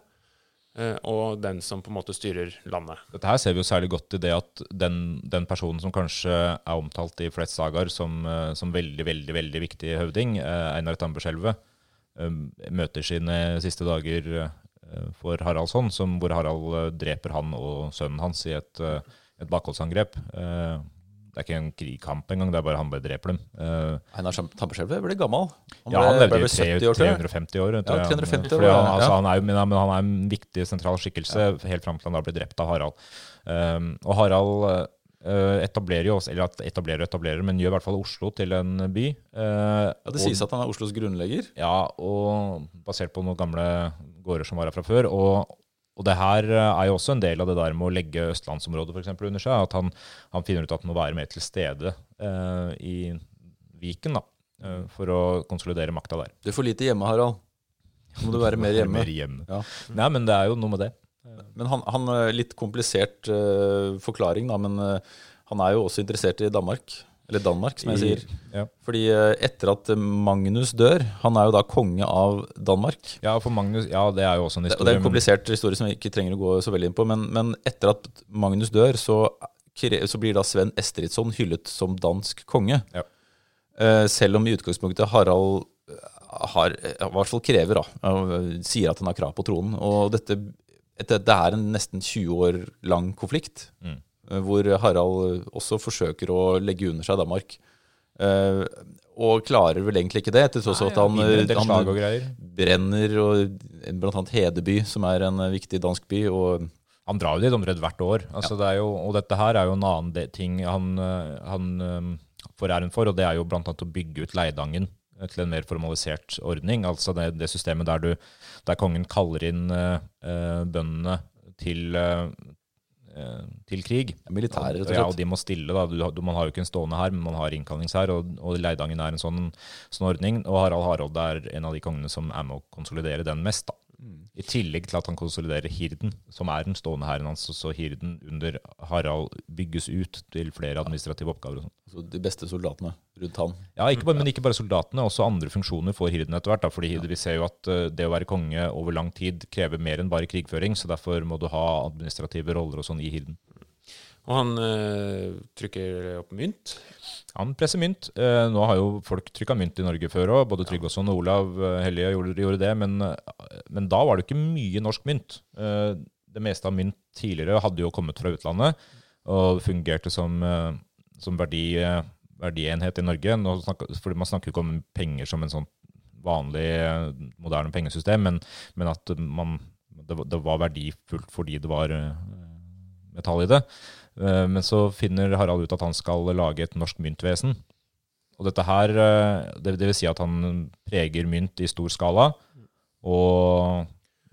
eh, og den som på en måte styrer landet. Dette her ser vi jo særlig godt i det at den, den personen som kanskje er omtalt i flest sagaer som, som veldig, veldig veldig viktig høvding, Einar Tamberskjelvet, eh, møter sine siste dager eh, for Haraldsson, som, hvor Harald eh, dreper han og sønnen hans i et, eh, et bakholdsangrep. Det er ikke en krigkamp engang, det er bare han bare dreper dem. Einar Tamperskjelvet ble gammel. Han ja, han levde i vel 70 år, tror jeg. 350 år. tror Ja, 350 Fordi år, han, ja. altså, han, er, men, han er en viktig sentral skikkelse helt fram til han da blir drept av Harald. Um, og Harald etablerer jo også, eller etablerer og etablerer, men gjør i hvert fall Oslo til en by. Eh, Ja, det sies at han er Oslos grunnlegger. ja, og basert på noen gamle gårder som var her fra før. Og, og det her er jo også en del av det der med å legge østlandsområdet for eksempel, under seg. At han, han finner ut at han må være mer til stede eh, i Viken da, eh, for å konsolidere makta der. Du er for lite hjemme, Harald. Nå må du være mer hjemme. Mer hjemme. Ja. Nei, men det er jo noe med det. Men han, han eh, Litt komplisert uh, forklaring, da, men uh, han er jo også interessert i Danmark. Eller Danmark, som jeg sier. Ja. Fordi etter at Magnus dør Han er jo da konge av Danmark. ja, for Magnus, ja, det er jo også en historie. og det er en komplisert historie som vi ikke trenger å gå så veldig inn på. Men, men etter at Magnus dør, så, så blir da Sven Estridsson hyllet som dansk konge. Ja. Selv om i utgangspunktet Harald har, i hvert fall krever, da, sier at han har krav på tronen. Og dette, dette det er en nesten 20 år lang konflikt, Mm. eh, hvor Harald også forsøker å legge under seg Danmark. Uh, og klarer vel egentlig ikke det, til tross for at han, Vinner han og brenner og blant annet Hedeby, som er en eh, viktig dansk by. og Han drar jo dit omtrent hvert år. Altså, det er jo, og dette her er jo en annen ting han, han får æren for, og det er jo bl.a. å bygge ut Leidangen til en mer formalisert ordning. Altså det, det systemet der, du, der kongen kaller inn øh, bøndene til, øh, til krig. Militære, rett og slett. Ja, og de må stille. da. Du, du, man har jo ikke en stående her, men man har innkallingshær, og, og Leidangen er en sånn, sånn ordning. Og Harald Harald er en av de kongene som er med å konsolidere den mest. da. I tillegg til at han konsoliderer hirden, som er den stående hæren hans. Så hirden under Harald bygges ut til flere administrative oppgaver. og sånn. Altså, de beste soldatene rundt han. Ja, ikke bare, Men ikke bare soldatene, også andre funksjoner får hirden etter hvert. da, fordi vi ser jo at eh, det å være konge over lang tid krever mer enn bare krigføring. Så derfor må du ha administrative roller og sånn i hirden. Og han øh, trykker opp mynt. Han presser mynt. Eh, nå har jo folk trykka mynt i Norge før òg. Både Tryggvason og Olav eh, Hellige gjorde, det. Men, eh, men da var det ikke mye norsk mynt. Eh, det meste av mynt tidligere hadde jo kommet fra utlandet og fungerte som, som verdi, verdienhet i Norge. Snakker, fordi Man snakker ikke om penger som en sånn vanlig, moderne pengesystem, men, men at man, det, det var verdifullt fordi det var metall i det. Eh, Men så finner Harald ut at han skal lage et norsk myntvesen. Og dette her, eh, det, det vil si at han preger mynt i stor skala, og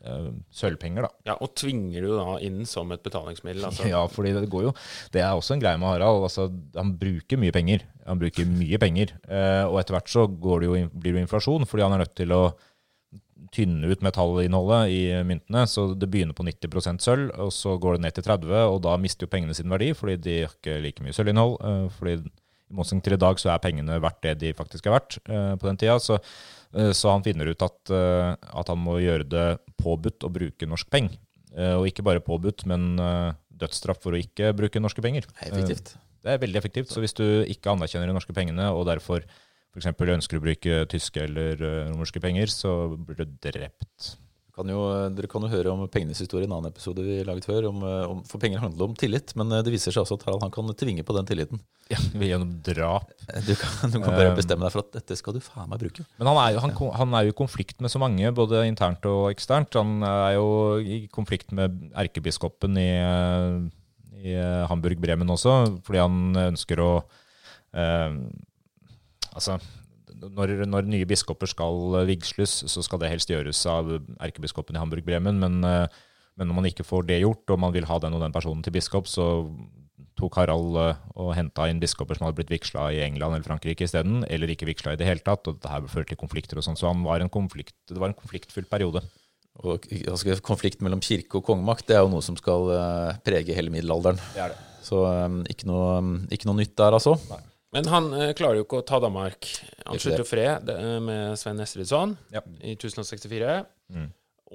eh, sølvpenger, da. Ja, Og tvinger jo da inn som et betalingsmiddel. Altså. Ja, fordi det går jo Det er også en greie med Harald. Altså, han bruker mye penger. Han bruker mye penger. Eh, og etter hvert så går det jo, blir det jo inflasjon, fordi han er nødt til å tynne ut metallinnholdet i myntene. Så det begynner på 90% sølv, og så går det ned til 30 og da mister jo pengene sin verdi, fordi de har ikke like mye sølvinnhold. eh, fordi i motsetning til i dag så er pengene verdt det de faktisk er verdt eh, på den tida. Så, eh, så han finner ut at, at han må gjøre det påbudt å bruke norsk peng. Og ikke bare påbudt, men dødsstraff for å ikke bruke norske penger. Effektivt. Det er veldig effektivt. Så hvis du ikke anerkjenner de norske pengene, og derfor f.eks. ønsker å bruke tyske eller eh, romerske penger, så blir du drept. Kan jo, dere kan jo høre om pengenes historie i en annen episode vi laget før. Om, eh, om, for penger handler om tillit, men eh, det viser seg også at Harald han kan tvinge på den tilliten. Ja, Gjennom drap. Du kan, du kan bare bestemme deg for at dette skal du faen meg bruke. Men han er, jo, han, han er jo i konflikt med så mange, både internt og eksternt. Han er jo i konflikt med erkebiskopen i, eh, i eh, Hamburg-Bremen også, fordi han ønsker å eh, Altså, når, når nye biskoper skal vigsles, så skal det helst gjøres av erkebiskopen i Hamburg-Bremen, men, eh, men når man ikke får det gjort, og man vil ha den og den personen til biskop, så tok Harald eh, og henta inn biskoper som hadde blitt vigsla i England eller Frankrike isteden, eller ikke vigsla i det hele tatt. og Dette her førte til konflikter og sånn, så han var en konflikt, det var en konfliktfylt periode. Og altså, konflikt mellom kirke og kongemakt det er jo noe som skal eh, prege hele middelalderen. Det er det. Så um, ikke, noe, ikke noe nytt der, altså. Men han eh, klarer jo ikke å ta Danmark. Han slutter jo fred eh, med Sven Estridsson Ja. i 1064. Mm.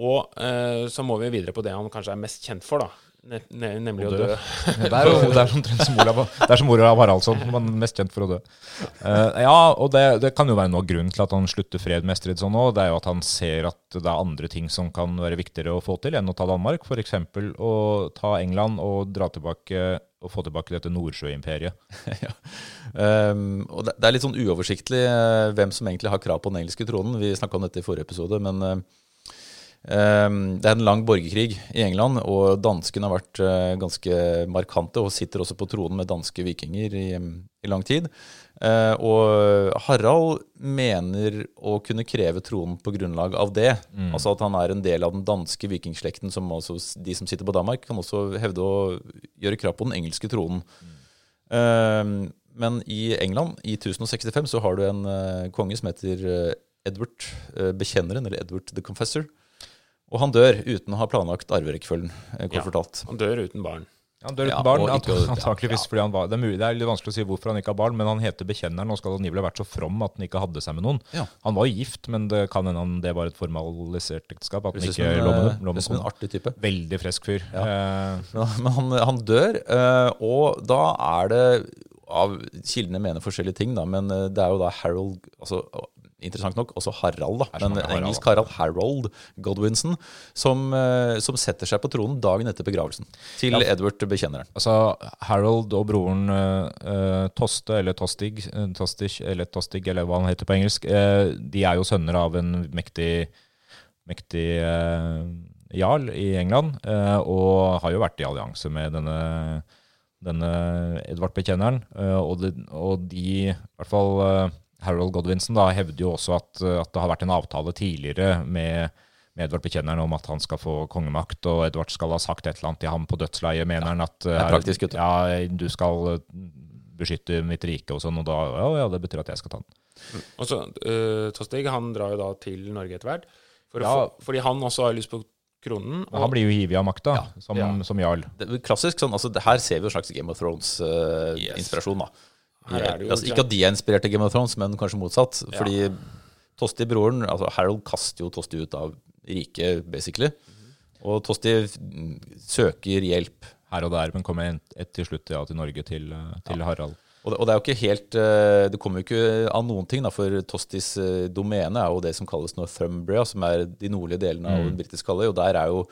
Og eh, så må vi videre på det han kanskje er mest kjent for, da. Ne ne nemlig Å å dø. dø. Det er, jo- det er omtrent som Olav, det er som Olav Haraldsson, som er mest kjent for å dø. Uh, ja, og det, det kan jo være noe av grunnen til at han slutter fred med Estridsson òg. Det er jo at han ser at det er andre ting som kan være viktigere å få til enn å ta Danmark. F.eks. å ta England og dra tilbake og få tilbake dette Nordsjøimperiet. Um, og det, det er litt sånn uoversiktlig uh, hvem som egentlig har krav på den engelske tronen. Vi snakka om dette i forrige episode, men um, det er en lang borgerkrig i England, og danskene har vært eh, ganske markante og sitter også på tronen med danske vikinger i, i lang tid. Eh, og Harald mener å kunne kreve tronen på grunnlag av det. Altså at han er en del av den danske vikingslekten, som også de som sitter på Danmark, kan også hevde å gjøre krav på den engelske tronen. Mm. men i England i 1065 så har du en eh, konge som heter Edward Bekjenneren, eller Edward the Confessor. Og han dør uten å ha planlagt arverekkefølgen, eh, kort Ja. fortalt. Han dør uten barn. Han dør uten Ja, barn, og ikke- ant- antakeligvis fordi han var det er, mulig, det er litt vanskelig å si hvorfor han ikke har barn, men han heter Bekjenneren og skal angivelig ha vært så from at han ikke hadde seg med noen. Ja. Han var gift, men det kan hende det var et formalisert ekteskap. At han ikke en, lå med, eh, en artig type. Veldig frisk fyr. Eh, Men, men han, han dør, eh, og da er det av Kildene mener forskjellige ting, da, men det er jo da Harold altså, interessant nok også Harald, da. Men Harald, engelsk Harald Harold Godwinson, som, eh, som setter seg på tronen dagen etter begravelsen til Edward Bekjenneren. Altså, Harold og broren uh, Toste, eller Tostig, Tostig, eller Tostig, eller hva han heter på engelsk, uh, de er jo sønner av en mektig, mektig uh, jarl i England, og har jo vært i allianse med denne, denne Edvard Bekjenneren. og, de, og de, i hvert fall Harold Godwinson, da, hevder jo også at, at det har vært en avtale tidligere med med Edvard Bekjenneren om at han skal få kongemakt, og Edvard skal ha sagt et eller annet til ham på dødsleiet, mener han at er praktisk, vet du. ja, du skal eh, beskytte mitt rike og sånn, og da ja, ja, det betyr at jeg skal ta den. Og så uh, Tostig han drar jo da til Norge etter hvert. For Ja. få, fordi han også har lyst på kronen. Og han blir jo hivet av makta som, Ja. som jarl. Det er klassisk sånn, altså det Her ser vi jo en slags Game of Thrones-inspirasjon. da. Her er det jo altså, ikke at de er inspirert av Game of Thrones, men kanskje motsatt. Fordi Tosti, broren altså Harold kaster jo Tosti ut av riket, basically. Og Tosti mm, søker hjelp. Her og der, men kommer til slutt ja, til Norge, til, til ja. Harald. Og det, og det er jo ikke helt eh, Det kommer jo ikke av noen ting, da, for Tostis eh, domene er jo det som kalles Northumbria, som er de nordlige delene av den britiske halvøy. Og der er jo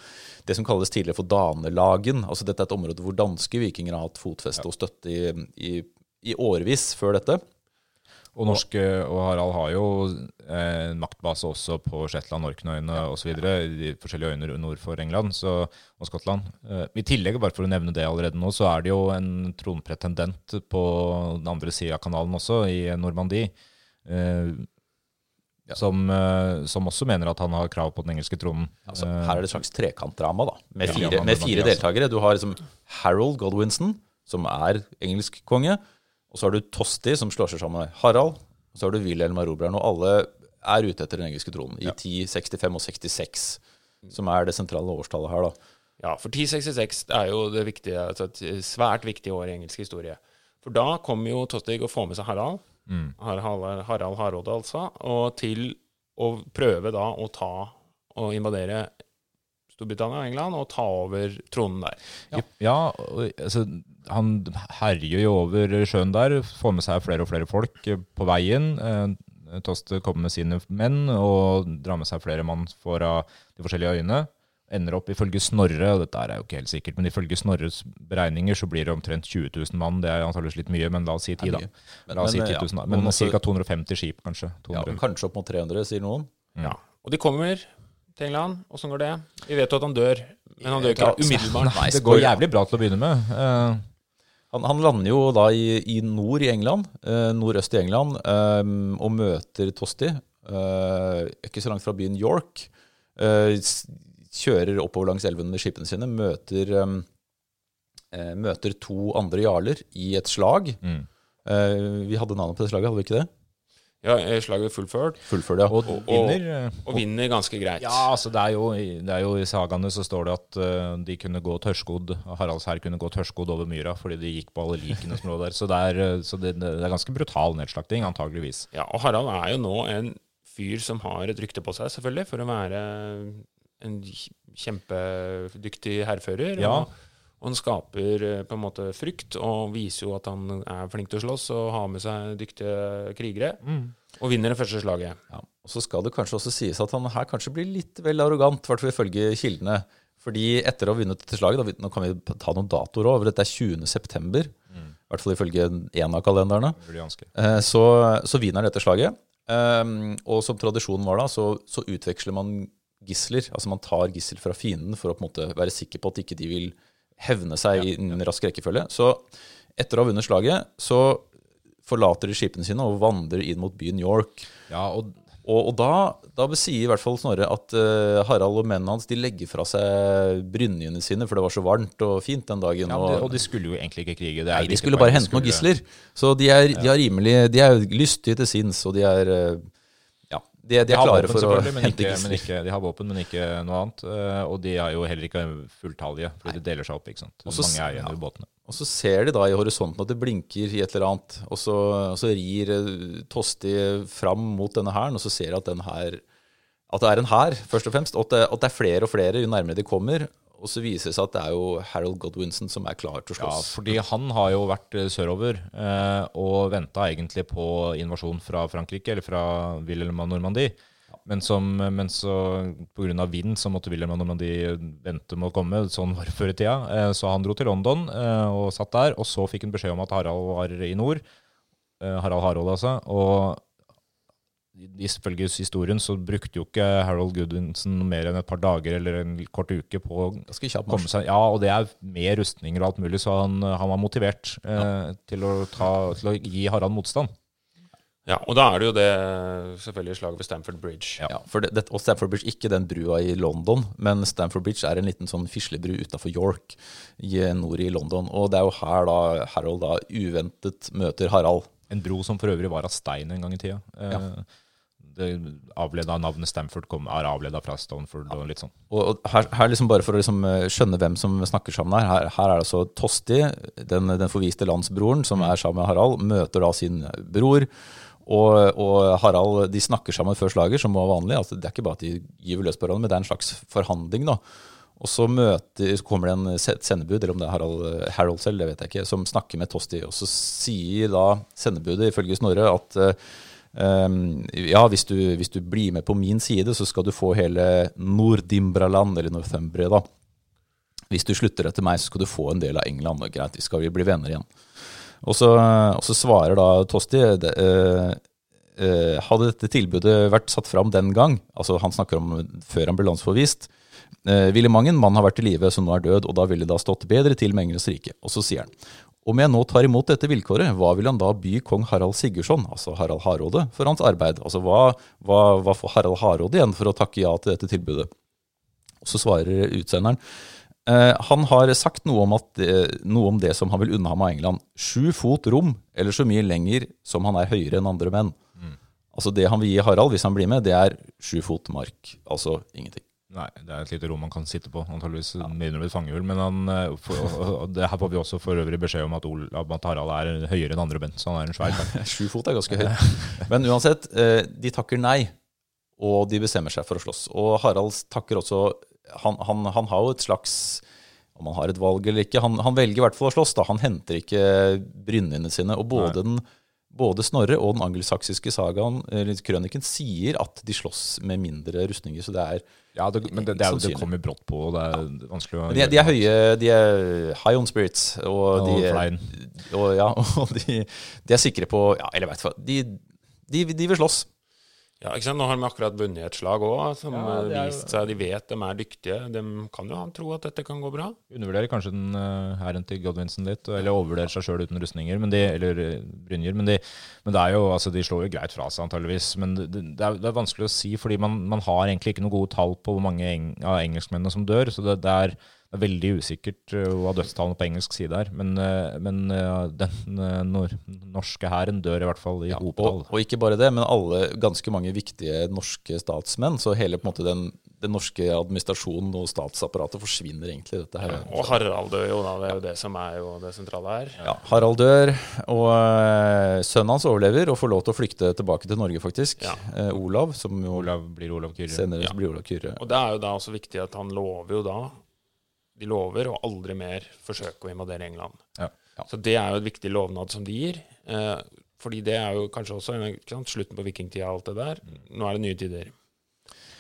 det som kalles tidligere for Danelagen. Altså dette er et område hvor danske vikinger har hatt fotfeste og støtte i, i, i årevis før dette. Og, norske, og Harald har jo eh, maktbase også på Shetland, Orknøyene osv. De forskjellige øyene nord for England så, og Skottland. Eh, I tillegg, bare for å nevne det allerede nå, så er det jo en tronpretendent på den andre sida av kanalen også, i Normandie. Eh, som, eh, som også mener at han har krav på den engelske tronen. Altså, Eh, her er det et slags trekantdrama da, med fire, ja, med fire deltakere. Du har liksom Harold Godwinson, som er engelsk konge. Og så har du Tosti, som slår seg sammen med Harald. Og så har du Wilhelm av Og alle er ute etter den engelske tronen i 1065 og 66, som er det sentrale årstallet her. da. Ja, for 1066 er jo det viktige, altså et svært viktig år i engelsk historie. For da kommer jo Tostig og får med seg Harald, Harald, Harald Hardråde altså, og til å prøve da å ta og invadere Storbritannia og England og ta over tronen der. Ja, ja altså, han herjer jo over sjøen der, får med seg flere og flere folk eh, på veien. Eh, Toste kommer med sine menn og drar med seg flere mann fra de forskjellige øyene. Ender opp ifølge Snorre, og dette er jo ikke helt sikkert, men ifølge Snorres beregninger så blir det omtrent 20 000 mann. Det er antakeligvis litt mye, men la oss si 10, da. La oss si 10 000, da. Men ca. 250 skip, kanskje. Ja, kanskje opp mot 300, sier noen. Ja. Og de kommer til England. Åssen går det? Vi vet jo at han dør, men han dør ikke umiddelbart. Nei, det går jævlig bra til å begynne med. Eh, Han, han lander jo da i, i nord i England, eh, nordøst i England, eh, og møter Tosti. Eh, ikke så langt fra byen York. Eh, kjører oppover langs elven med skipene sine. Møter, møter to andre jarler i et slag. mm. Eh, vi hadde navnet på det slaget, hadde vi ikke det? Ja, slaget fullført, Fullført, ja. Og og- vinner. eh, og vinner ganske greit. Ja, altså det er jo, det er jo I sagaene så står det at uh, de kunne gå tørrskodd, Haralds hær kunne gå tørrskodd over myra fordi de gikk på alle likene som lå der. Så det er, eh, så det, det er ganske brutal nedslakting, antageligvis. Ja, og Harald er jo nå en fyr som har et rykte på seg, selvfølgelig, for å være en kjempedyktig hærfører. Ja. Og, og han skaper eh, på en måte frykt, og viser jo at han er flink til å slåss og har med seg dyktige krigere. Og vinner det første slaget. Ja. Og så skal det kanskje også sies at han her kanskje blir litt vel arrogant, i hvert fall ifølge kildene. Fordi etter å ha vunnet dette slaget, da, nå kan vi ta noen datoer òg, dette er 20. september, i hvert fall ifølge en av kalenderne, eh, så, så vinner han dette slaget. Um, og som tradisjonen var da, så, så utveksler man gisler. Altså man tar gissel fra fienden for å på en måte være sikker på at ikke de vil hevne seg i en rask rekkefølge. Så etter å ha vunnet slaget, så forlater de skipene sine og vandrer inn mot byen York. Ja, og Og, og da, da sier i hvert fall Snorre at uh, Harald og mennene hans de legger fra seg brynjene sine, for det var så varmt og fint den dagen. ja, men de, og, de skulle jo egentlig ikke krige. Det nei, de skulle bare hente noen gisler. Så de er, de er rimelig De er lystige til sinns, og de er eh, De, de er har våpen, selvfølgelig, men ikke, men ikke, de har våpen, men ikke noe annet. Eh, Og de er jo heller ikke fulltallige, for de deler seg opp. ikke sant? Og så- Mange er igjen ja. i båtene. Og så ser de da i horisonten at det blinker i et eller annet, og så, så rir eh, Tosti fram mot denne hæren, og så ser de at den her at det er en hær, først og fremst, og at det, at det er flere og flere jo nærmere de kommer. Og så viser det seg at det er jo Harold Godwinson som er klar til å Ja, fordi han har jo vært eh, sørover eh, og venta egentlig på invasjon fra Frankrike, eller fra Wilhelm av Normandie. Men, som, men så pga. vind så måtte Wilhelm av Normandie vente med å komme. Sånn var det før i tida. Eh, så han dro til London eh, og satt der. Og så fikk han beskjed om at Harald var i nord. Harald Harald, altså. Og ifølge historien så brukte jo ikke Harold Goodwinson mer enn et par dager eller en kort uke på å komme seg Ja, og det er med rustninger og alt mulig, så han, han var motivert eh, til, å ta, til å gi Harald motstand. Ja, og da er det jo det selvfølgelig slaget ved Stamford Bridge. Ja, for det, det, og Stamford Bridge, ikke den brua i London, men Stamford Bridge er en liten sånn fislebru utafor York, i, nord i London. Og det er jo her da Harold da uventet møter Harald. En bro som for øvrig var av stein en gang i tida. Eh, Det avleda navnet Stamford kom, er avleda fra Stoneford og litt sånn. Og, og her, her liksom bare for å liksom eh, skjønne hvem som snakker sammen her, her, her er det altså Tosti, den, den forviste landsbroren som er sammen med Harald, møter da sin bror. Og, og Harald de snakker sammen før slaget, som var vanlig. Altså, det er ikke bare at de gyver løs på hverandre, men det er en slags forhandling. da. Og så, møter, så kommer det en sendebud, eller om det er Harald, Harold selv, det vet jeg ikke, som snakker med Tosti. Og så sier da sendebudet, ifølge Snorre, at eh, Um, ja, hvis du, hvis du blir med på min side, så skal du få hele Nordimbraland, eller Northumbria, da. Hvis du slutter etter meg, så skal du få en del av England. Og greit, vi skal bli venner igjen. Og så, og så svarer da Tosti det, eh, eh, Hadde dette tilbudet vært satt fram den gang, altså han snakker om før han ble landsforvist, eh, ville mang en mann ha vært i live som nå er død, og da ville det ha stått bedre til med Englands rike. Og så sier han om jeg nå tar imot dette vilkåret, hva vil han da by kong Harald Sigurdsson, altså Harald Hardråde, for hans arbeid? Altså hva, hva, hva får Harald Hardråde igjen for å takke ja til dette tilbudet? Og så svarer utsenderen eh, han har sagt noe om, at, eh, noe om det som han vil unna ham av England. Sju fot rom, eller så mye lenger som han er høyere enn andre menn. Altså Det han vil gi Harald hvis han blir med, det er sju fot mark. Altså ingenting. Nei, det er et lite rom man kan sitte på. antageligvis mindre ved et fangehull. Men han, eh, for, og, det her får vi også for øvrig beskjed om at, Ol, at Harald er høyere enn andre menn. Så han er en svær kar. Sju fot er ganske høyt. Men uansett, eh, de takker nei, og de bestemmer seg for å slåss. Og Harald takker også Han, han, han har jo et slags Om han har et valg eller ikke. Han, han velger i hvert fall å slåss. da. Han henter ikke brynjene sine. Og både, den, både Snorre og den angelsaksiske sagaen, eller krøniken, sier at de slåss med mindre rustninger. Så det er Ja, det, men det, det, det kommer brått på, og det er vanskelig å de, de er høye, de er high on spirits, og, Og de, er, og, ja, og de, de er sikre på ja, Eller veit du hva, de, de, de vil slåss. Ja, ikke sant? Nå har de akkurat vunnet et slag òg, som Ja, har er vist seg De vet de er dyktige. De kan jo tro at dette kan gå bra. Undervurderer kanskje den uh, hæren til Godwinson litt, eller overvurderer seg sjøl uten rustninger, men de, eller eh, brynjer. Men, de, men det er jo, altså, de slår jo greit fra seg, antageligvis. Men det, det, er, det er vanskelig å si, fordi man, man har egentlig ikke noen gode tall på hvor mange eng, av engelskmennene som dør. Så det, det, er, det er veldig usikkert uh, hva dødstallene på engelsk side er. Men, uh, men uh, den nor norske hæren dør i hvert fall i Ja, hopetall. og, og ikke bare det, men alle ganske mange viktige norske statsmenn. Så hele på en måte den, den norske administrasjonen og statsapparatet forsvinner egentlig. dette her. Og Harald dør jo, da. Det er jo det som er jo det sentrale her. Ja, Harald dør, og eh, sønnen hans overlever og får lov til å flykte tilbake til Norge, faktisk. Ja. Eh, Olav, som jo Olav blir Olav Kyrre. senere Ja. blir Olav Kyrre. Og det er jo da også viktig at han lover jo da De lover å aldri mer forsøke å invadere England. Ja. Ja. Så det er jo et viktig lovnad som de gir. Eh, fordi det er jo kanskje også sant, slutten på vikingtida og alt det der. Nå er det nye tider.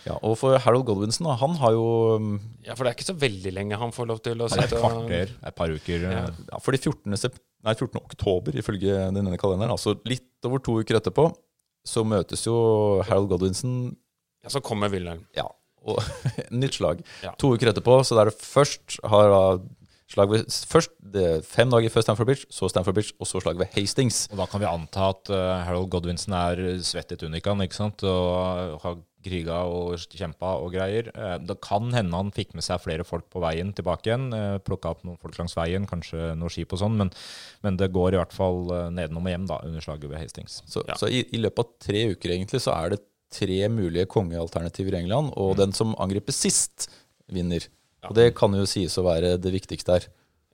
Ja, og for Harold Godwinson, da, han har jo mm, Ja, for det er ikke så veldig lenge han får lov til å Det er et sitte og kvarter, et par uker. Ja. eh, ja, For de 14. Sep nei, 14. oktober, ifølge denne kalenderen, altså litt over to uker etterpå, så møtes jo Harold Godwinson Ja, så kommer Wilhelm. Ja, og nytt slag. Ja. To uker etterpå, så der det først har slag ved Først det fem dager før Stamford Bridge, så Stamford Bridge, og så slag ved Hastings. Og da kan vi anta at uh, Harold Godwinson er svett i tunikaen, ikke sant? Og har kriga og kjempa og greier. Uh, Det kan hende han fikk med seg flere folk på veien tilbake igjen. Uh, Plukka opp noen folk langs veien, kanskje noe skip og sånn, men, men det går i hvert fall eh, nedenom og hjem da, under slaget ved Hastings. Så, Ja. så i, i løpet av tre uker egentlig, så er det tre mulige kongealternativer i England, og den som angriper sist, vinner. Og det kan jo sies å være det viktigste her.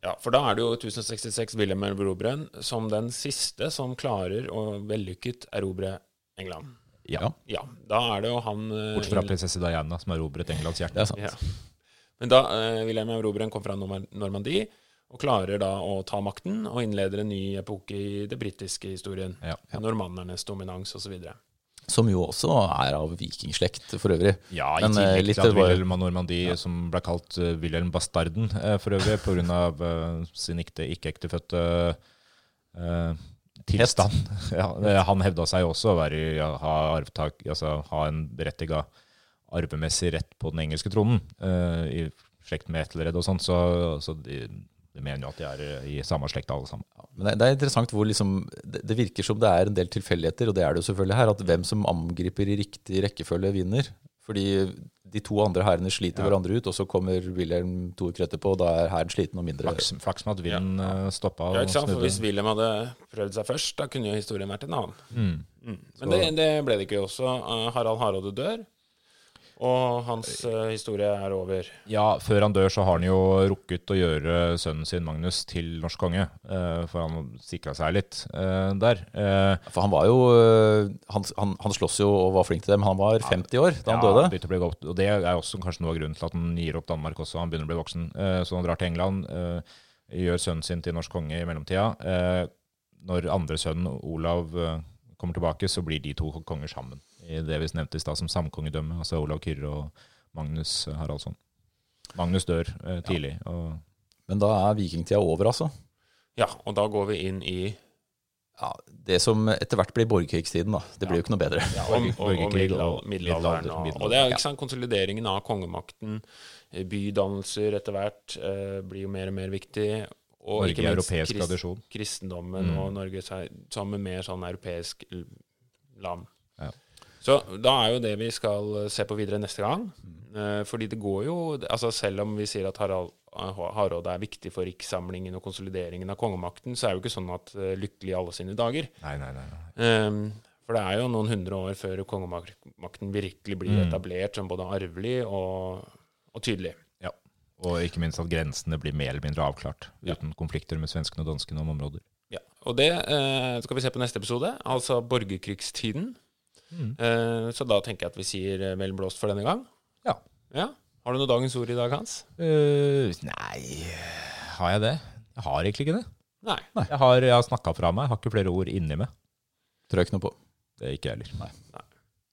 Ja, for da er det jo 1066 Wilhelm Erobreren som den siste som klarer å vellykket erobre England. Ja. Ja, da er det jo han eh, Bortsett fra prinsesse Diana, som erobret Englands hjerte. Det er sant. Ja. Men da eh, Wilhelm Erobreren kom fra Norma- Normandie og klarer da å ta makten og innleder en ny epoke i det britiske historien. Ja. Normannernes dominans osv. Som jo også er av vikingslekt, for øvrig. Ja, i Men, eh, tillegg litt til at Wilhelm av Normandie, som ble kalt uh, Wilhelm Bastarden eh, for øvrig, pga. Uh, sin ikke- ikke-ektefødte uh, tilstand. ja, han hevda seg også å være, ja, ha, arvtak, altså, ha en berettiga arvemessig rett på den engelske tronen, eh, i slekt med Ethelred og sånn, så, så de, de mener jo at de er eh, i samme slekt alle sammen. Men det, det er interessant hvor liksom, det, det virker som det er en del tilfeldigheter, og det er det jo selvfølgelig her, at hvem som angriper i riktig rekkefølge, vinner. Fordi de to andre hærene sliter Ja. hverandre ut, og så kommer Wilhelm to uker etterpå, og da er hæren sliten og mindre Flaks, flaks med at vinden ja. stoppa Ja, ikke sant? For snudde. hvis Wilhelm hadde prøvd seg først, da kunne jo historien vært en annen. Mm. Mm. Men det, det ble det ikke også. Eh, Harald Hardråde dør, og hans uh, historie er over. Ja, før han dør så har han jo rukket å gjøre sønnen sin Magnus til norsk konge, Uh, for han sikra seg litt uh, der. For han var jo Han, han, han sloss jo og var flink til det, men han var 50 år da han ja, døde. begynte å bli godt, og det er også kanskje noe av grunnen til at han gir opp Danmark også. Han begynner å bli voksen, så han drar til England, gjør sønnen sin til norsk konge i mellomtida. Når andre sønnen, Olav, kommer tilbake, så blir de to konger sammen. I det vi nevnte i stad som samkongedømme, altså Olav Kyrre og Magnus Haraldsson. Magnus dør eh, tidlig. og Men da er vikingtida over, altså. Ja, og da går vi inn i Ja, det som etter hvert blir borgerkrigstiden, da. Det blir jo ikke noe bedre. og, og, og borgerkrig og- middelalderen. Og, det er ikke sant, konsolideringen av kongemakten, eh, bydannelser etter hvert, eh, blir jo mer og mer viktig. Og Norge ikke minst europeisk krist- tradisjon. kristendommen Mm. og Norge sammen med mer sånn europeisk land. Ja. Så da er jo det vi skal eh, se på videre neste gang. Mm. Eh, fordi det går jo altså Selv om vi sier at Harald, Hardråde er viktig for rikssamlingen og konsolideringen av kongemakten, så er det jo ikke sånn at lykkelig i alle sine dager. Nei, nei, nei. Um, for det er jo noen hundre år før kongemakten virkelig blir Mm. etablert som både arvelig og, og tydelig. Ja. Og ikke minst at grensene blir mer eller mindre avklart, Ja. uten konflikter med svenskene og danskene om områder. Ja. Og det eh, skal vi se på neste episode, altså borgerkrigstiden. Eh, så da tenker jeg at vi sier eh, vel blåst for denne gang. Ja. ja. Har du noe dagens ord i dag, Hans? Uh, nei Har jeg det? Jeg har egentlig ikke det. Nei. Jeg har, jeg har snakka fra meg, jeg har ikke flere ord inni meg. Trøk noe på. Det er ikke jeg heller.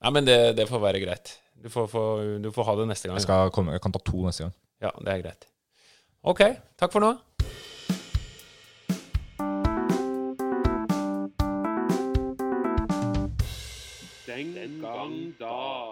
Ja, men det, det får være greit. Du får, får, du får ha det neste gang. Jeg, skal komme, jeg kan ta to neste gang. Ja, det er greit. OK. Takk for nå. Den gang da.